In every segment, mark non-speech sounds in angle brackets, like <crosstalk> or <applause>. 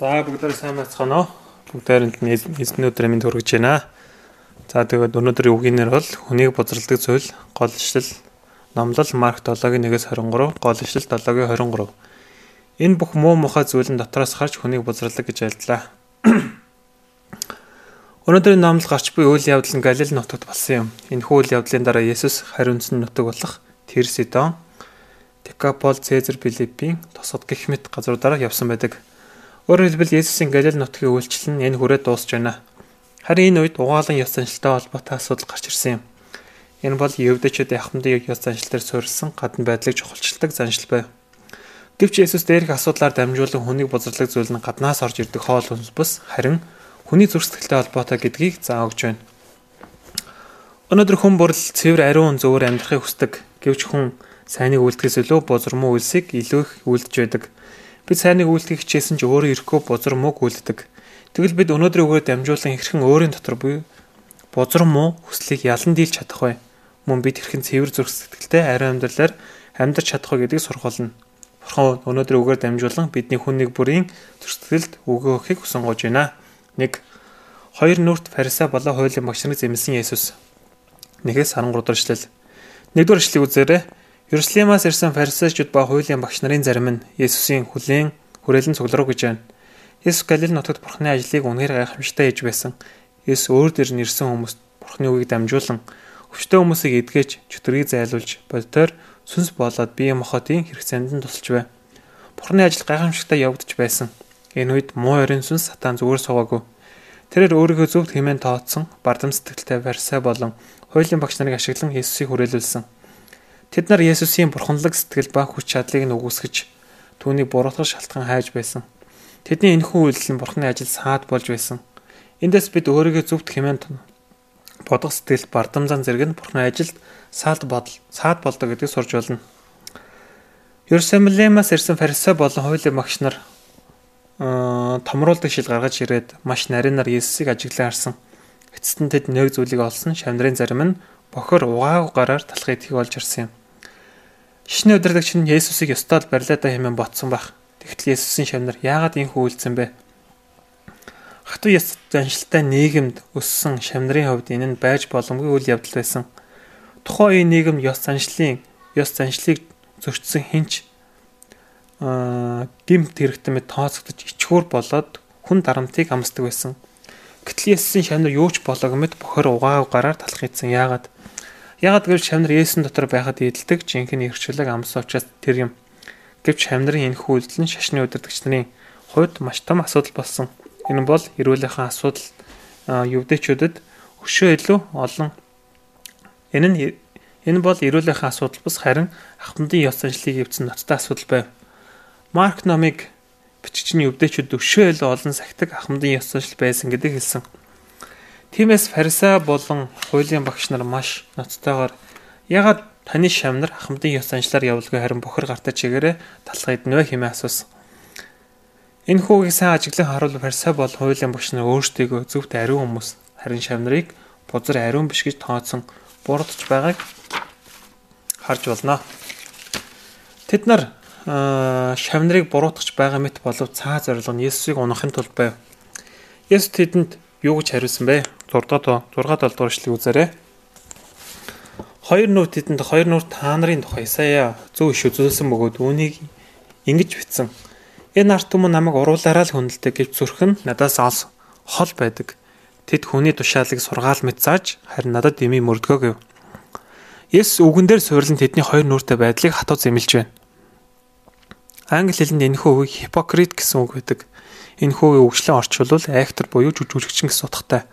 За бүгдээ сайн байцгаана уу? Бүгдээрэнд нь эзэн өдрийн мэнд хүргэж байна. За тэгээд өнөөдрийн үгийнээр бол хүнийг бузралдаг зүйл гол ишлэл номлол Марк 7-гийн 1-ээс 23, гол ишлэл 7-гийн 23. Энэ бүх муу мухай зүйл нь дотроос харж хүнийг бузралдаг гэж альдлаа. <clears throat> Өнөөдрийн номлол гарч буй үйл явдал нь Галил нутагт болсон юм. Энэхүү үйл явдлын дараа Есүс хариунцсан нутаг болох Тир Сидон, Декапол, Цезар, Филиппийн тосгод гих мэт газруудаараа явсан байдаг. Өөрөөр хэлбэл Есүсийн Галил нутгийн үйлчлэл нь энэ хүрээ дуусч байна. Харин энэ үед угаалan ёс заншилтай холбоотой асуудал гарч ирсэн юм. Энэ бол евдэчүүд яхамдын ёс заншилтаар суурилсан гадна байдлыг чухалчилдаг заншил байв. Гэвч Есүс дээрх асуудлаар дамжуулан хүнийг бузарлаг зүйл нь гаднаас орж ирдэг хоол хүнс бус харин хүний зүрх сэтгэлтэй холбоотой гэдгийг зааж байна. Өнөөдөр хүн бүрл цэвэр ариун зөвөр амьдрахыг хүсдэг. Гэвч хүн сайныг үлдэхээс илүү бузармуу үйлсийг илүү их үлдэж байдаг. Бид сайныг үйлдэхийг хичээсэн ч өөрөө ирэхгүй бузар мууг үлддэг. Тэгвэл бид өнөөдрийн үгээр дамжуулан хэрхэн өөрийн дотор буй бузар муу хүслийг ялан дийлж чадах вэ? Мөн бид хэрхэн цэвэр зүрх сэтгэлтэй ариун амьдралаар амьдарч чадах вэ гэдгийг сурах болно. Бурхан өнөөдрийн үгээр дамжуулан бидний хүн нэг бүрийн сэтгэлд өгөө өгөхийг хүсэнгуйж байна. 1. Хоёр нүрт фариса болон хуулийн багш нарыг зэмлсэн Есүс. 1-ээс 13 дугаар эшлэл. 1-р эшлэгийг үзээрэй. Иерусалимаас ирсэн фарисеучуд ба хуулийн багш нарын зарим нь Есүсийн хүлээн хүрээлэн цугларуу гэж байна. Есүс Галил нутагт Бурхны ажлыг үнээр гайхамшигтай хийж байсан. Есүс өөр дөр нь ирсэн хүмүүст Бурхны үгийг дамжуулан өвчтөе хүмүүсийг эдгэж, чөтгөрийг зайлуулж, бодитоор сүнс болоод бие махбодын хэрэг занданд тусалж байв. Бурхны ажил гайхамшигтай явагдаж байсан. Энэ үед муу орын сүнс сатан зүгээр суугаагүй. Тэрээр өөрийнхөө зөвхт хэмээн тооцсон бардам сэтгэлтэй барьсаа болон хуулийн багш нарыг ашиглан Есүсийг хүрээлүүлсэн. Тэд нар Есүсийн бурханлаг сэтгэл ба хүч чадлыг нь үгүйсгэж түүнийг буруутгах шалтгаан хайж байсан. Тэдний энэхүү үйлдэл нь бурхны ажил саад болж байсан. Эндээс бид өөрийгөө зөвхт хэмээн бодох сэтгэл бардамзан зэрэг нь бурхны ажилд саад бодол саад болдог гэдгийг сурж байна. Ерсэмлемаас ирсэн фарисеу болон хуулийн багш нар томруулдаг шил гаргаж ирээд маш нарийнаар Есүсийг ажиглан харсан. Эцэст нь тэд нэг зүйлийг олсон шамдрын зарим нь бохор угааг гараар талхыг тхийг олж ирсэн юм. Шишний удирдагч нь Есүсийг ёстой л барилаадаа хэмээн ботсон байх. Тэгтэл Есүсийн шавнар яагаад инхүү үйлцэн бэ? Хатуу ёс заншилтай нийгэмд өссөн шавнарын хувьд энэ нь байж боломгүй үйл явдал байсан. Тухайн үеийн нийгэм ёс заншлын ёс заншлыг зөрчсөн хинч аа гимт хэрэгтэн мэд тооцогдож ичхүүр болоод хүн дарамтыг амсдаг байсан. Гэтэл Есүсийн шавнар юу ч болоог мэд бохор угаав гараар талах ийдсэн. Яагаад? Ягаад гэвэл шамнар Есүсийн дотор байхад эдэлдэг жинхэнэ эрхчлэг амсан учраас тэр юм. Гэвч шамнарын энэхүү үйлдэл нь шашны удирдагч нарын хувьд маш том асуудал болсон. Энэ бол эрүүлэнхэн асуудал ювдэчүүдэд өшөө илүү олон энэ нь энэ бол эрүүлэнхэн асуудал бас харин ахмадын ёс заншлыг эвдсэн ноцтой асуудал байв. Марк номыг нь ювдэчүүд өшөө илүү олон сахдаг ахмадын ёс заншил байсан гэдгийг хэлсэн. Тиймээс фарисеа болон хуулийн багш нар маш ноцтойгоор ягаад таны шамнар ахмадын ёс аншлаар явуулгүй харин бохор гартаа чигээрээ талах иднэ хэмээн асуусан. Энэ хүүгийг сайн ажиглан харуул фарисеа бол хуулийн багш нар өөрсдийгөө зөвхт ариун хүмүүс харин шамнарыг бузар ариун биш гэж тооцсон бурдж байгааг харж болно. Тэд нар шамнарыг буруутгах байгаа мэт болов цаа зорилго нь Есүсийг унахын тулд байв. Есүс тэдэнд юу гэж хариулсан бэ? 6 дахь 6 дугаар эшлэгийг үзээрэй. Хоёр нүрт тэдэнд хоёр нүрт та нарын тухай Исая зөв иш үзүүлсэн бөгөөд үүнийг ингэж бичсэн. Энэ арт түмэн намайг уруулаараа л хөндлөдөг гэж зүрхэн надаас олс хол байдаг. Тэд хүний тушаалыг сургаал мэт зааж харин надад дэмий мөрдгөө гэв. Есүс үгэн дээр суйрлан тэдний хоёр нүртэй байдлыг хатуу зэмлэж байна. Англи хэлэнд энэхүү үгийг хипокрит гэсэн үг байдаг. Энэ хүүгийн үгшлэн орчуулвал актер буюу жүжигчин гэсэн утгатай.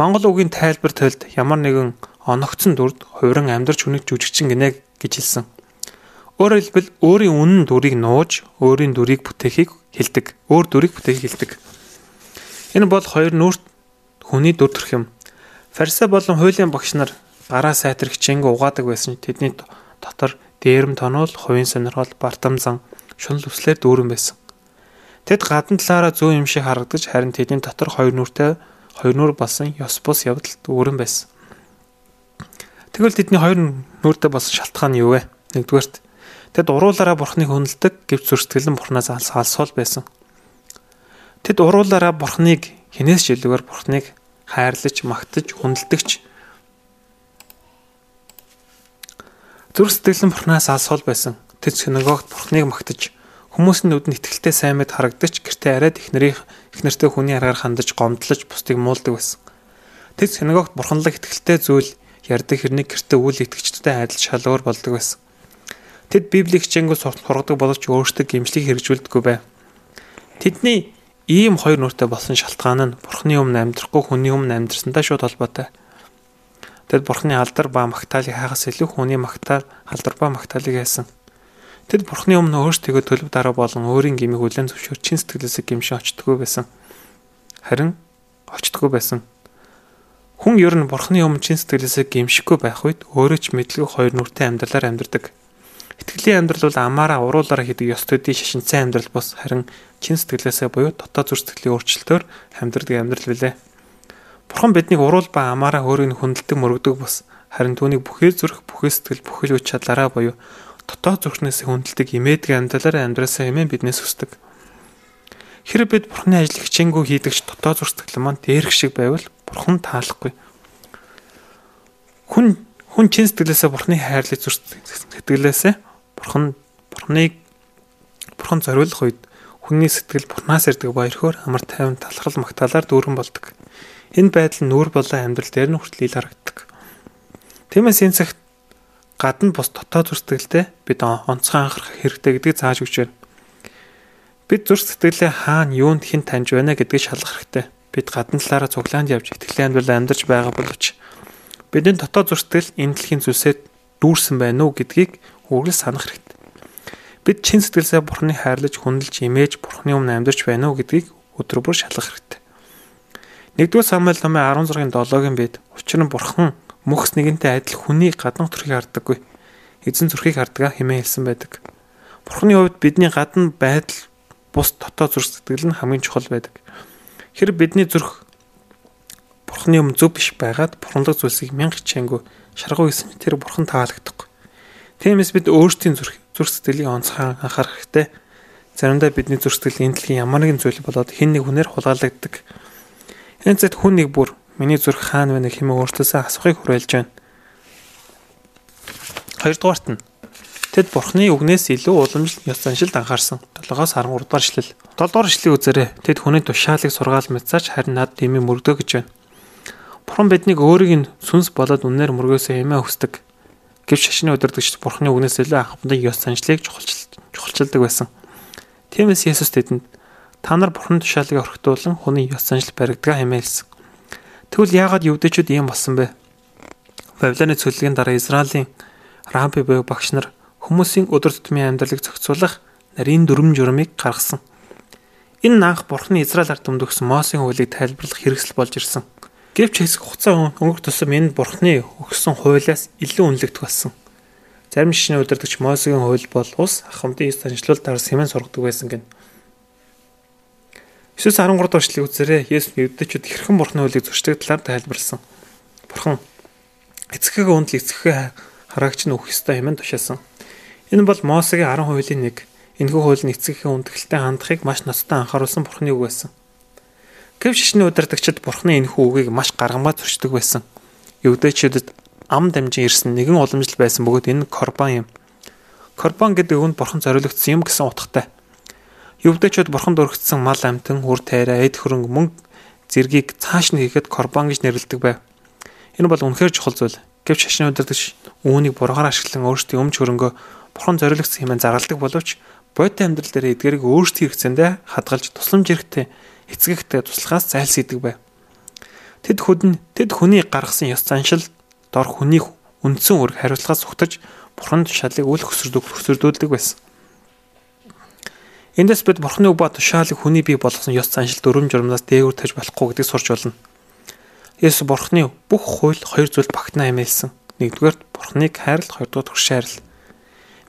Монгол үгийн тайлбар толд ямар нэгэн оногцсон дүрд хувиран амьдарч хүнийг жүжигчин гинэ гэж хэлсэн. Өөрөөр хэлбэл өөрийн үнэн дүрийг нууж, өөрийн дүрийг бүтээхийг хэлдэг. Өөр дүрийг бүтээхийг хэлдэг. Энэ бол хоёр нүрт хүний дүр төрх юм. Фарисеа болон хуулийн багш нар гараа сайтрагчинг угаадаг байсан тэдний дотор дээрэм тонол, хувийн сонирхол, бартамзан, шунал үслэр дүүрэн байсан. Тэд гадна талаараа зөө юм шиг харагдаж харин тэдний дотор хоёр нүртэй хоёр нүр болсон ёс бус явдал дүүрэн байсан. Тэгвэл тэдний хоёр нүртэй болсон шалтгаан нь юу вэ? Нэгдүгээрт тэд уруулаараа бурхныг хүндэлдэг гэвч зөрсдгөл нь бурхнаас алсаалсуул байсан. Тэд уруулаараа Бурхныг хинээс ч илүүгээр Бурхныг хайрлаж, магтаж, хүндэлдэгч зүрх сэтгэлэн Бурхнаас алсуул байсан. Тэд синагогт Бурхныг магтаж хүмүүсийн нүдэнд итгэлтэй сайн мэд харагдаж гэртээ арайд ихнэрийн ихнэртэй хүний аргаар хандаж гомдлож бусдыг муулдаг байсан. Тэд синагогт бурханлаг итгэлтэй зүйл ярддаг хэрнийг гэртээ үйл итгэгчдтэй адил шалгуур болдог байсан. Тэд Библийг хичээнгүү сургадаг боловч өөрсдөө гимшлийг хэрэгжүүлдэггүй байв. Тэдний ийм хоёр нүртэй болсон шалтгаан нь Бурхны өмнө амьдрахгүй хүний өмнө амьдрсантай шууд холбоотой. Тэд Бурхны алдар ба магтаалыг хагас илүү хүний магтаал алдар ба магтаалыг хайсан. Тэд Бурхны өмнө өөрсдөө төлөв дараа болон өөрийн гмийг хүлэн зөвшөөр чин сэтгэлээсээ гимшин очтдгүй байсан. Харин очтдгүй байсан. Хүн ер нь Бурхны өмнө чин сэтгэлээсээ гимшихгүй байх үед өөрөө ч мэдлэг хоёр нүртэй амьдралаар амьдардаг. Итгэлийн амьдрал бол амаараа уруулаараа хийдэг ёс төдий шашинцсан амьдрал бос харин чин сэтгэлээсээ буюу дотоод зүрх сэтгэлийн өөрчлөлтөөр амьдрдаг амьдрал билээ. Бурхан биднийг уруул ба амаараа өөрийг хүндэлдэг мөрөгдөг бос харин түүнийг бүхэл зүрх, бүхэл сэтгэл, бүхэл үе чадлаараа буюу дотоод зүрхнээс хүндэлдэг имээдэг амьдралаараа амьдрасаа хэмээн биднээс хүсдэг. Хэрэг бид Бурханы ажил хичээнгүү хийдэгч дотоод сэтгэл маань дээрх шиг байвал Бурхан таалахгүй. Хүн хүн чин сэтгэлээсээ Бурханы хайрлыг зүрх сэтгэлээсээ Бурхан Бурханыг Бурхан зориулах үед хүний сэтгэл Бурханаас ирдэг баярхоор амар тайван талхал магтаалаар дүүрэн болдог. Энэ байдал нүүр болон амьдрал дээр нь хүртэл ил харагддаг. Тиймээс энэ цагт гадна бус дотоод зүрх сэтгэлтэй бид онцгой анхаарах хэрэгтэй гэдгийг зааж өгч байна. Бид зүрх сэтгэлээ хаана юунд хэн таньж байна гэдгийг шалгах хэрэгтэй. Бид гадна талаараа цуглаанд явж итгэлийн амьдрал амьдарч байгаа боловч бидний дотоод зүрх сэтгэл энэ дэлхийн зүйлсэд дүүрсэн байна уу гэдгийг үргэлж санах хэрэгтэй. Бид чин сэтгэлсээ Бурхныг хайрлаж хүндэлж имээж Бурхны өмнө амьдарч байна уу гэдгийг өдөр бүр шалгах хэрэгтэй. 1-р Самуэль номын 16-ын 7-гийн бид учир нь Бурхан мөхс нэгэнтэй адил хүний гадна төрхийг хардаггүй. Эзэн зүрхийг хардаг хэмээн хэлсэн байдаг. Бурхны хувьд бидний гадна байдал бус дотоод зүрх сэтгэл нь хамгийн чухал байдаг. Хэрэг бидний зүрх Бурхны өмнө зөв биш байгаад бурханлаг зүйлсийг мянга хичээнгүй шаргуу гэсэн тэр бурхан таалагдахгүй. Тиймээс бид өөрсдийн зүрх зүрх сэтгэлийг онцгой анхаарах хэрэгтэй. Заримдаа бидний зүрх сэтгэл энэ дэлхийн ямар нэгэн зүйл болоод хэн нэг хүнээр хулгайлагддаг. Энэ зэт хүн нэг бүр миний зүрх хаана байна хэмээн өөртөөсөө асуухыг хүлээлж байна. Хоёрдугаарт нь Тэд Бурхны үгнээс илүү уламжлалт ёс заншилд анхаарсан. 7-оос 13 дугаар ишлэл. 7 дугаар ишлэлийн үзээрэй. Тэд хүний тушаалыг сургаал мэдсаач харин над дэмий мөргдөө гэж байна. Бурхан биднийг өөрийг нь сүнс болоод үнээр мөргөөсөө хэмээн хүсдэг гэвч шашны удирдагч бурхны үгнээс илүү анхмадын ёс заншлыг чухалчилдаг байсан. Тиймээс Есүс тэдэнд та нар бурхан тушаалыг орхитуулан хүний ёс заншил баригдгаа хэмээлсэн. Тэгвэл яагаад юудэчүүд ийм болсон бэ? Бавилоны цөллөгийн дараа Израилийн раби буюу багш нар хүмүүсийн өдөр тутмын амьдралыг зохицуулах нарийн дүрм журмыг гаргасан. Энэ анх бурхны Израиль ард өмдөгсөн Мосийн хуулийг тайлбарлах хэрэгсэл болж ирсэн. Гэвч хэсэг хугацаа өнгөрөх тусам энэ бурхны өгсөн хуулиас илүү үнэлэгдэх болсон. Зарим шишний удирдагч Мосегийн хууль бол ус ахмадын санчлал дараа сэмэн сургадаг байсан гэн. 9-13 дахь эшлэгийг үзээрэй. Есүс юудэчүүд хэрхэн бурхны хуулийг зөрчдөг талаар тайлбарлсан. Бурхан эцэгхээ үндл эцэгхээ хараагч нь өгөх ёстой хэмээн тушаасан. Энэ бол Мосегийн 10 хуулийн нэг. Энэхүү хууль нь эцэгхээ үндгэлтэй хандахыг маш ноцтой анхааруулсан бурхны үг байсан. Гэв шишний удирдагчид бурхны энэхүү үгийг маш гаргамаа зөрчдөг байсан. Евдээчүүдэд ам дамжин ирсэн нэгэн уламжлал байсан бөгөөд энэ корбан юм. Корбан гэдэг үг нь бурхан зориулагдсан юм гэсэн утгатай. Евдээчүүд бурханд өргөцсөн мал амтан, үр тайраа, эд хөрөнгө, мөнгө зэргийг цааш нь хийхэд корбан гэж нэрлэдэг байв. Энэ бол үнэхээр чухал зүйл. Гэвч шашны удирдагч үүнийг бургаар ашиглан өөрсдийн өмч хөрөнгөө бурхан зориулагдсан хэмээн заргалдаг боловч бодит амьдрал дээр эдгэрийг өөрсдийн хэрэгцээндээ хадгалж тусламж хэрэгтэй эцэгтэй туслахаас зайлсхийдэг байв. Тэд хүдэн тэд хүний гаргасан ёс заншил дор хүний үндсэн үүрэг хариуцлагаас ухтаж бурханд тушаалыг үл хөсөрдөг хөсөрдүүлдэг байсан. Эндээс бид бурхны үг ба тушаалыг хүний бий болгосон ёс заншил дөрвөн журмнаас дээгүүр тавьж болохгүй гэдгийг сурч болно. Есүс бурхны бүх хууль хоёр зүйлд багтнаа хэмээлсэн. Нэгдүгээр бурхныг хайрлах, хоёрдугаар турш хайрлах.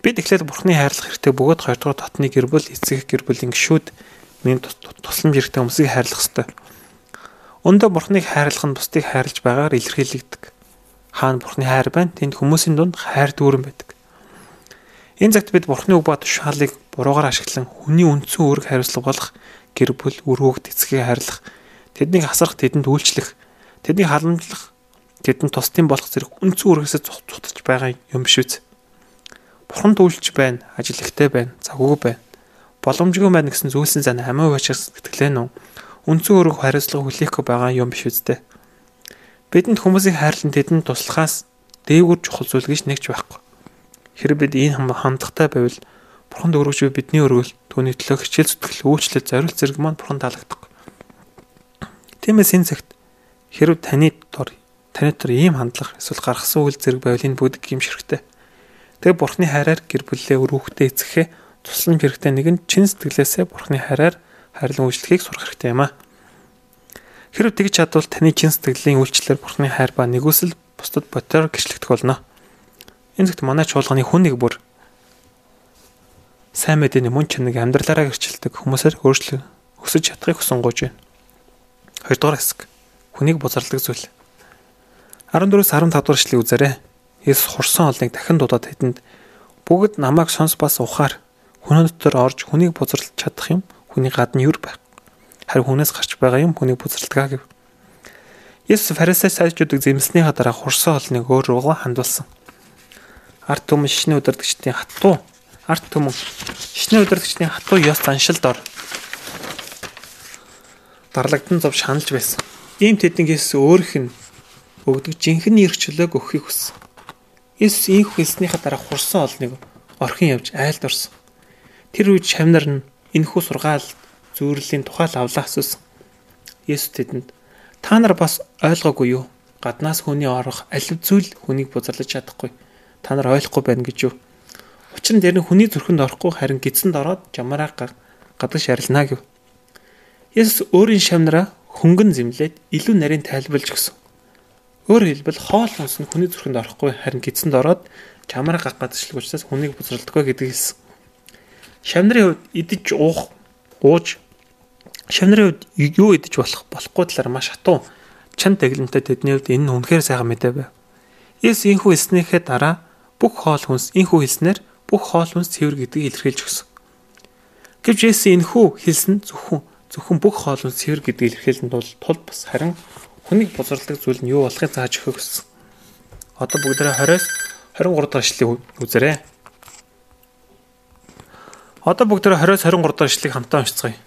Бид эхлээд бурхны хайрлах хэрэгтэй бөгөөд хоёрдугаар дотны гэр бүл, эцэг гэр бүлийн гишүүд миний тусламж хэрэгтэй хүмүүсийг хайрлах ёстой. Өндөө бурхныг хайрлах нь бусдыг хайрлаж байгаагаар илэрхийлэгдэг. Хаана бурхны хайр байна? Тэнд хүмүүсийн дунд хайр дүүрэн байдаг. Энэ цагт бид бурхны үг ба тушаалыг буруугаар ашиглан хүний үндсэн үүрэг хариуцлага болох гэр бүл, үр хүүхд эцгийг хайрлах, тэднийг асрах, тэдэнд үйлчлэх, тэднийг халамжлах, тэдэнд тусдын болох зэрэг үнцэн үргээсээ цугтж байгаа юм биш үү? Бурханд үйлч байна, ажил ихтэй байна, завгүй байна. Боломжгүй байна гэсэн зүйлсэн зан хамаа уучраас сэтгэлээ нүү. Үнцэн өрөг хариуцлага хүлээхгүй байгаа юм биш үү? Бидэнд хүмүүсийг хайрлан тэдэнд туслахаас дээгүр чухал зүйл гэж нэгч байхгүй. Хэрэг бид энэ хандлагатай байвал Бурханд өргөж бидний өргөл түүний төлөө хичээл зүтгэл үйлчлэл зориулт зэрэг маань Бурханд таалагддаг. Тиймээс энэ цагт хэрв таны дор таны дор ийм хандлага эсвэл гаргасан үйл зэрэг байвал энэ бүгд гимшрэхтэй. Тэгээ Бурхны хайраар гэр бүлээ өрөөхтэй эцэхээ тусламж хэрэгтэй нэгэн чин сэтгэлээсээ Бурхны хайраар хайрлан үйлчлэхийг сурах хэрэгтэй юм аа. Хэрв тэгж чадвал таны чин сэтгэлийн үйлчлэлээр Бурхны хайр ба нэгүсэл бусдад ботоор гიშлэгдэх болно. Энэ зөвхт манай чуулганы хүн нэг бүр сайн мэдээний мөн чанарыг амьдралаараа гэрчилдэг хүмүүсээр өөрчлө өсөж чадахыг хүсэн гож байна. Хоёрдугаар хэсэг. Хүнийг бузарладаг зүйл. 14-өөс 15 дугаар эшлэгийг үзээрэй. Есүс хурсан олныг дахин дуудаад хэдэнд бүгд намайг сонс бас ухаар хүн дотор орж хүнийг бузарлаж чадах юм хүний гадна юр байх. Харин хүнээс гарч байгаа юм хүнийг бузарладаг гэв. Есүс фарисеч сайжуудыг зэмлснийхаа дараа хурсан олныг өөр руугаа хандуулсан. Арт түмэн шишний удирдгчдийн хатуу арт түмэн шишний удирдгчдийн хатуу ёс заншилд ор дарлагдсан зов шаналж байсан. Ийм тэднийг Есүс өөрийнх нь өгдөг жинхэнэ эрх чөлөөг өгөхийг хүссэн. Есүс ийм хэлснийхаа дараа хурсан олныг орхин явж айлд орсон. Тэр үед шавнар нь энэхүү сургаал зүүрлийн тухай лавлаа асуусан. Есүс тэдэнд та нар бас ойлгоогүй юу? Гаднаас хүний орох алив зүйл хүнийг бузарлаж чадахгүй. Та нар ойлгохгүй байна гэж юу? Учир нь тэр нь хүний зүрхэнд орохгүй харин гидсэнд ороод жамаараа гадагш арилнаа гэв. Есүс өөрийн шавнараа хөнгөн зэмлээд илүү нарийн тайлбарлаж өгсөн. Өөрөөр хэлбэл хоол хүнс нь хүний зүрхэнд орохгүй харин гидсэнд ороод чамаараа гагадчлаг учраас хүнийг бузралдаггүй гэдгийг хэлсэн. Шавнарын хувьд идэж уух, ууж шавнарын хувьд юу идэж болох болохгүй талаар маш хатуу чан таглантай тэдний хувьд энэ нь үнэхээр сайхан мэдээ байв. Есүс инхүү хэлснийхээ дараа бүх хоол хүнс инхүү хэлснээр бүх хоол хүнс цэвэр гэдгийг илэрхийлж өгсөн. Гэвч Есүс энхүү хэлсэн зөвхөн зөвхөн бүх хоолны цэвэр гэдгийг илэрхийлэн тул тул бас харин хүнийг бузарладаг зүйл нь юу болохыг зааж өгөх гэсэн. Одоо бүгдээрээ 20-с 23 дахь эшлэгийг үзээрэй. Одоо бүгдээрээ 20-с 23 дахь эшлэгийг хамтаа уншицгаая.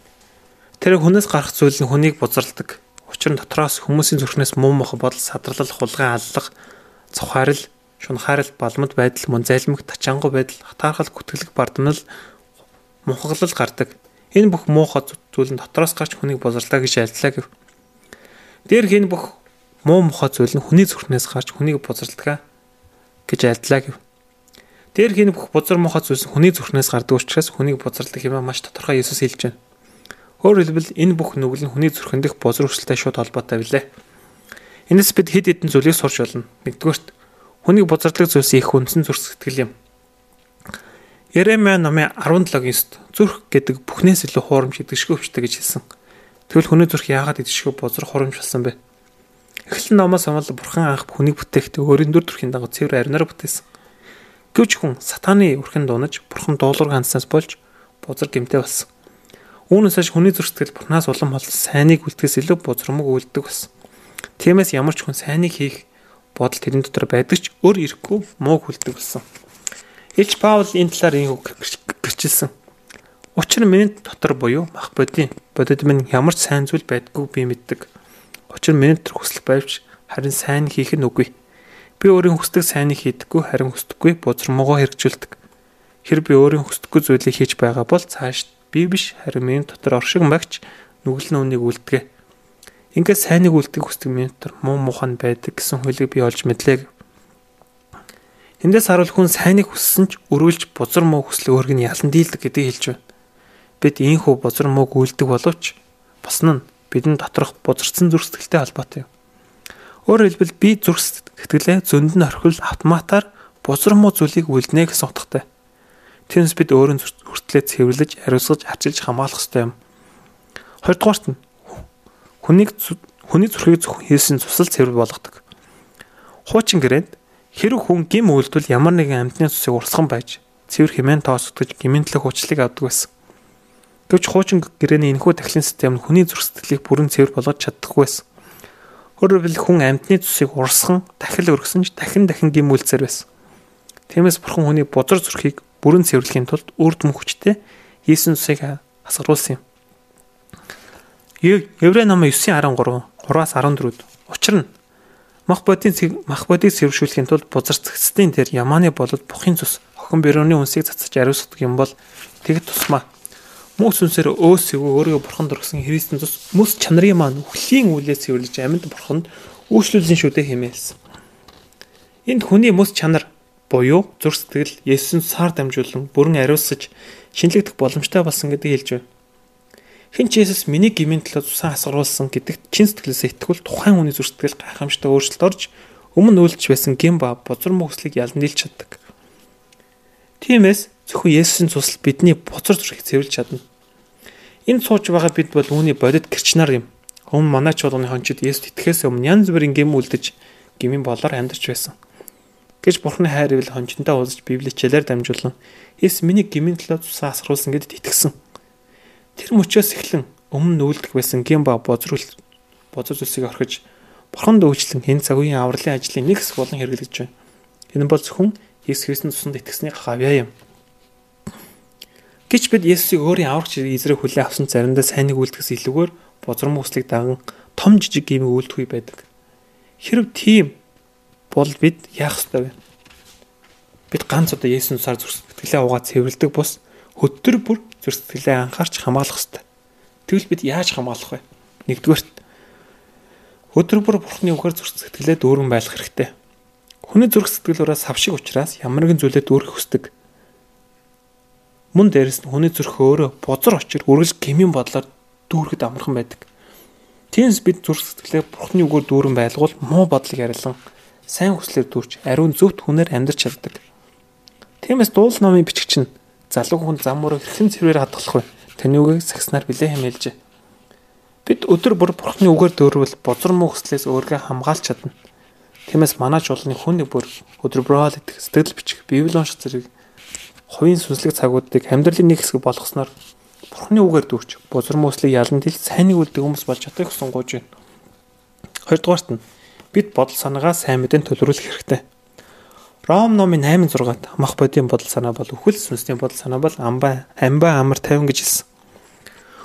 Тэр хүнээс гарах зүйл нь хүнийг бузарладаг. Учир нь дотроос хүмүүсийн зүрхнээс муу мох бодол, садрал, хулгай, аллах, цухаарл, шунхаарл, балмад байдал, мөн залмиг, тачаангуй байдал, хатаархал, гүтгэлэг, бардамнал, мунхаглал гардаг. Энэ бүх муухай зүйл нь дотроос гарч хүнийг бузарлаа гэж альдлаа гэв. Дээр хин бүх муу мухай зүйл нь хүний зүрхнээс гарч хүнийг бузарладаг гэж альдлаа гэв. Дээр хин бүх бузар мухай зүйлс хүний зүрхнээс гардаг учраас хүнийг бузарладаг юм маш тодорхой Иесус хэлж байна. Өөрөөр хэлбэл энэ бүх нүгэл нь хүний зүрхэн дэх бузар өсөлтөй шууд холбоотой билээ. Энэс бид хэд хэдэн зүйлийг сурч болно. Нэгдүгээрт хүнийг бузардаг зүйлс их хүнсэн зүрх сэтгэл юм. Еремя номын 17-9-д зүрх гэдэг бүхнээс илүү хуурамч идэвшгүй өвчтэй гэж хэлсэн. Тэгвэл хүний зүрх яагаад идэвшгүй бузар хуурамч болсон бэ? Эхлэн номоос амал бурхан анх хүнийг бүтээхдээ өөрийн дүр төрхийн дагуу цэвэр аринаар бүтээсэн. Гэвч хүн сатааны үрхэн дуунаж бурхан дуулуур ганцнаас болж бузар гимтэй болсон. Үүнээс хойш хүний зүрх сэтгэл бурханаас улам хол сайныг үлдэхээс илүү бузрамг үлддэг болсон. Тиймээс ямар ч хүн сайныг хийх бодол тэрэн дотор байдаг ч өөр ирэхгүй мууг хүлдэг болсон. Илч Паул энэ талаар ийм үг гэрчилсэн. Учир нь миний дотор буюу мах бодийн бодит минь ямар ч сайн зүйл байдгүй би мэддэг. Учир миний дотор хүсэл байвч харин сайн хийх нь үгүй. Би өөрийн хүсдэг сайныг хийдэггүй харин хүсдэггүй бузармуугаа хэрэгжүүлдэг. Хэр би өөрийн хүсдэггүй зүйлийг хийж байгаа бол цааш би биш харин миний дотор оршиг магч нүгэл нүунийг үлдгээ. Ингээд сайныг үлдэх хүсдэг миний дотор муу мухан байдаг гэсэн хуулийг би олж мэдлээ. Эндээс харуул хүн сайныг хүссэн ч өрүүлж бузар муу хүслээ өөрг нь ялан дийлдэг гэдгийг хэлж байна. Бид ийхүү бузар мууг үлдэг боловч бас нь бидний доторх бузарсан зүрх сэтгэлтэй холбоотой юм. Өөрөөр хэлбэл би зүрх сэтгэлээ зөнд нь орхил автоматар бузар муу зүйлийг үлднэ гэсэн утгатай. Тэрнээс бид өөрийн хүртлээ цэвэрлэж, хариуцгаж, арчилж хамгаалах ёстой юм. Хоёрдугаарт нь хүнийг хүний зүрхийг хийсэн цусал цэвэр болгодог. Хуучин гэрээнд Хэрэг хүн гим үйлдэл ямар нэгэн амьтны цусыг урсган байж цэвэр хэмээн тоосгдож гимэнтлэх уучлалыг авдаг байсан. Гэвч хуучин гэрээний энэхүү тахлын систем нь хүний зүрх сэтгэлийг бүрэн цэвэр болгож чаддаггүй байсан. Өөрөөр хүн амьтны цусыг урсган дахил өргсөн ч дахин дахин гимүүлцээр байсан. Тиймээс бурхан хүний бузар зүрхийг бүрэн цэвэрлэхийн тулд үрд мөн хүчтэй Иесус цусыг асгаруулсан юм. Еврей номын 9:13, 3-аас 14-д учир нь мах бодийн мах бодийг цэвэршүүлэхийн тулд бузар цэгцтийн дээр ямааны болоод бухын цус охин бэрөөний үнсийг цацаж ариусгадаг юм бол тэгэд тусмаа мөс сүнсээр өөс өвөө өөрийгөө бурхан дургсан Христийн цус мөс чанарын маань үхлийн үлээс цэвэрлэж амьд бурханд үйлчлүүлсэн шүү дээ хэмээлсэн. Энд хүний мөс чанар буюу зүрх сэтгэл Есүс саар дамжуулан бүрэн ариусгаж шинэлэгдэх боломжтой болсон гэдгийг хэлж байна. Хэн ч Есүс миний гмийн төлөө цусан асгаруулсан гэдэгт чин сэтгэлээсээ итгүүл тухайн хүний зүрх сэтгэл гайхамшигтай өөрчлөлт орж өмнө үйлдэж байсан гин ба бузар мөслийг ялан дийлж чаддаг. Тиймээс зөвхөн Есүсийн цусл бидний бузар зүрхийг цэвэрлж чадна. Энд сууж байгаа бид бол үүний бодит гэрчнаар юм. Өмнө манай ч болгоны хончид Есүс итгэхээс өмнө янз бүрийн гим үлдэж гмийн болоор амьдарч байсан гэж бурхны хайр ивэл хончинтой уулзж библийн хичээлээр дамжуулан Есүс миний гмийн төлөө цусаа асгаруулсан гэдэгт итгэсэн. Тэр мөчөөс эхлэн өмнө нүүлдэх байсан гин ба бозрол бозор зүйлсийг орхиж бурханд өөчлөн энэ цаг үеийн авралын ажлын нэг хэсэг болон хэрэглэж байна. Энэ бол зөвхөн Есүс Христосийн цуснд итгэсний хавьяа юм. Гэвч бид Есүсийг өөрийн аврагч эзрээ хүлээн авсан заримдаа сайныг үлдэхээс илүүгээр бозром үслийг даган том жижиг гимиг үлдэх үе байдаг. Хэрв тийм бол бид яах ёстой вэ? Бид ганц удаа Есүсээр зүрх сэтгэлээ угаа цэвэрлдэг бус хөтөр бүр зүрх сэтгэлээ анхаарч хамгаалах ёстой. Тэгвэл бид яаж хамгаалах вэ? Нэгдүгээрт өдөр бүр Бурхны үгээр зүрх сэтгэлээ дүүрэн байлгах хэрэгтэй. Хүний зүрх сэтгэлөөрөө савшиг учраас ямар нэгэн зүйлээ дүүргэх хүсдэг. Мөн дээрэс нь хүний зүрх өөрөө бузар очир үргэлж гмийн бодлоор дүүргэд амархан байдаг. Тиймээс бид зүрх сэтгэлээ Бурхны үгээр дүүрэн байлгуул муу бодлыг арилан сайн хүслээр дүүрч ариун зөвхт хүнээр амьдрч чаддаг. Тиймээс дуул номын бичгч нь залуу хүн зам мөрөө хэрхэн цэврээр хадгалах вэ? Таны үгийг сагснаар билээ хэмээлжээ. Бид өдөр бүр бурхны үгээр дөөрвөл бузар муу хүслээс өөргөө хамгаалж чадна. Тиймээс манай чуулганы хүн бүр өдөр бүрөө идэх сэтгэл бичих библи унших зэрэг хувийн сүнслэг цагуудыг амьдралын нэг хэсэг болгосноор бурхны үгээр дүүрч бузар муу хүслийг ялан дил сайныг үлдэх хүмүүс болж чадахыг хүсэн гоож байна. Хоёрдугаарт нь бид бодол санаагаа сайн мэдэн төлрүүлэх хэрэгтэй. Ром номын 8:6-ад амх бодийн бодол санаа бол үхэл сүнсний бодол санаа бол амба амба амар 50 гэж хэлсэн.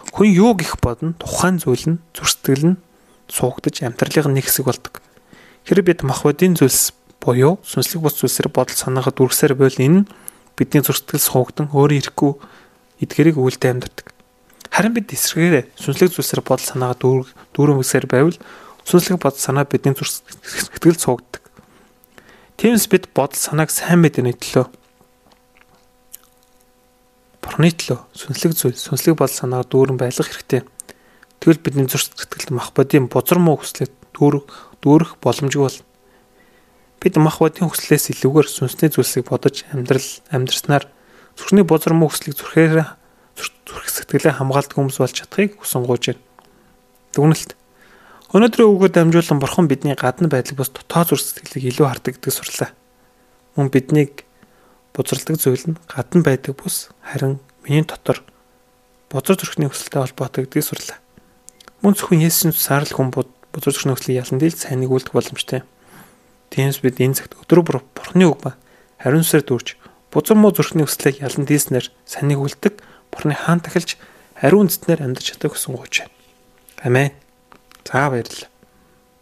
Хүн юу гих бодно тухайн зүйл нь зүрстгэл нь суугдаж амьдралын нэг хэсэг болдог. Хэрэг бид мах бодийн зүйлс буюу сүнслэг бус зүйлсээр бодол санаагаа дүрсээр байвал энэ бидний зүрстгэл суугдан өөрөө ирэхгүй эдгэрийг үйлдэ амьдардаг. Харин бид эсрэгээрээ сүнслэг зүйлсээр бодол санаагаа дүүр дүүрэмгсээр байвал Сүнслэг бодол санаа бидний зүрх сэтгэл Тиймээс бид бодол санааг сайн мэдэрний төлөө Бурхны төлөө сүнслэг зүйл, сүнслэг бодол санаагаар дүүрэн байлгах хэрэгтэй. Тэгвэл бидний зүрх сэтгэлд мах бодийн бузар муу хүслийг дүүрэх дүүрэх боломжгүй бол бид мах бодийн хүслээс илүүгээр сүнсний зүйлсийг бодож амьдрал амьдрснаар зүрхний бузар муу хүслийг зүрхээр зүрх сэтгэлээ хамгаалдаг хүмүүс болж чадахыг хүсэн гуйж байна. Дүгнэлт Өнөөдрийн үгээр дамжуулан бурхан бидний гадна байдлыг бас дотоод зүрх сэтгэлийг илүү хардаг гэдгийг сурлаа. Мөн биднийг бузралдаг зүйл нь гадна байдаг бус харин миний дотор бузар зүрхний өсөлтөй холбоотой гэдгийг сурлаа. Мөн зөвхөн Есүсийн цусаар л хүн бузар зүрхний өслийг ялан дийл сайныг үлдэх боломжтой. Тиймээс бид энэ цагт өдрө бүр бурхны үг ба хариун сүрээр дүүрч бузар муу зүрхний өслийг ялан дийлснээр сайныг үлддэг бурхны хаан тахилж ариун үндэстнээр амьдарч чадах гэсэн гооч. Амен. За баярлалаа.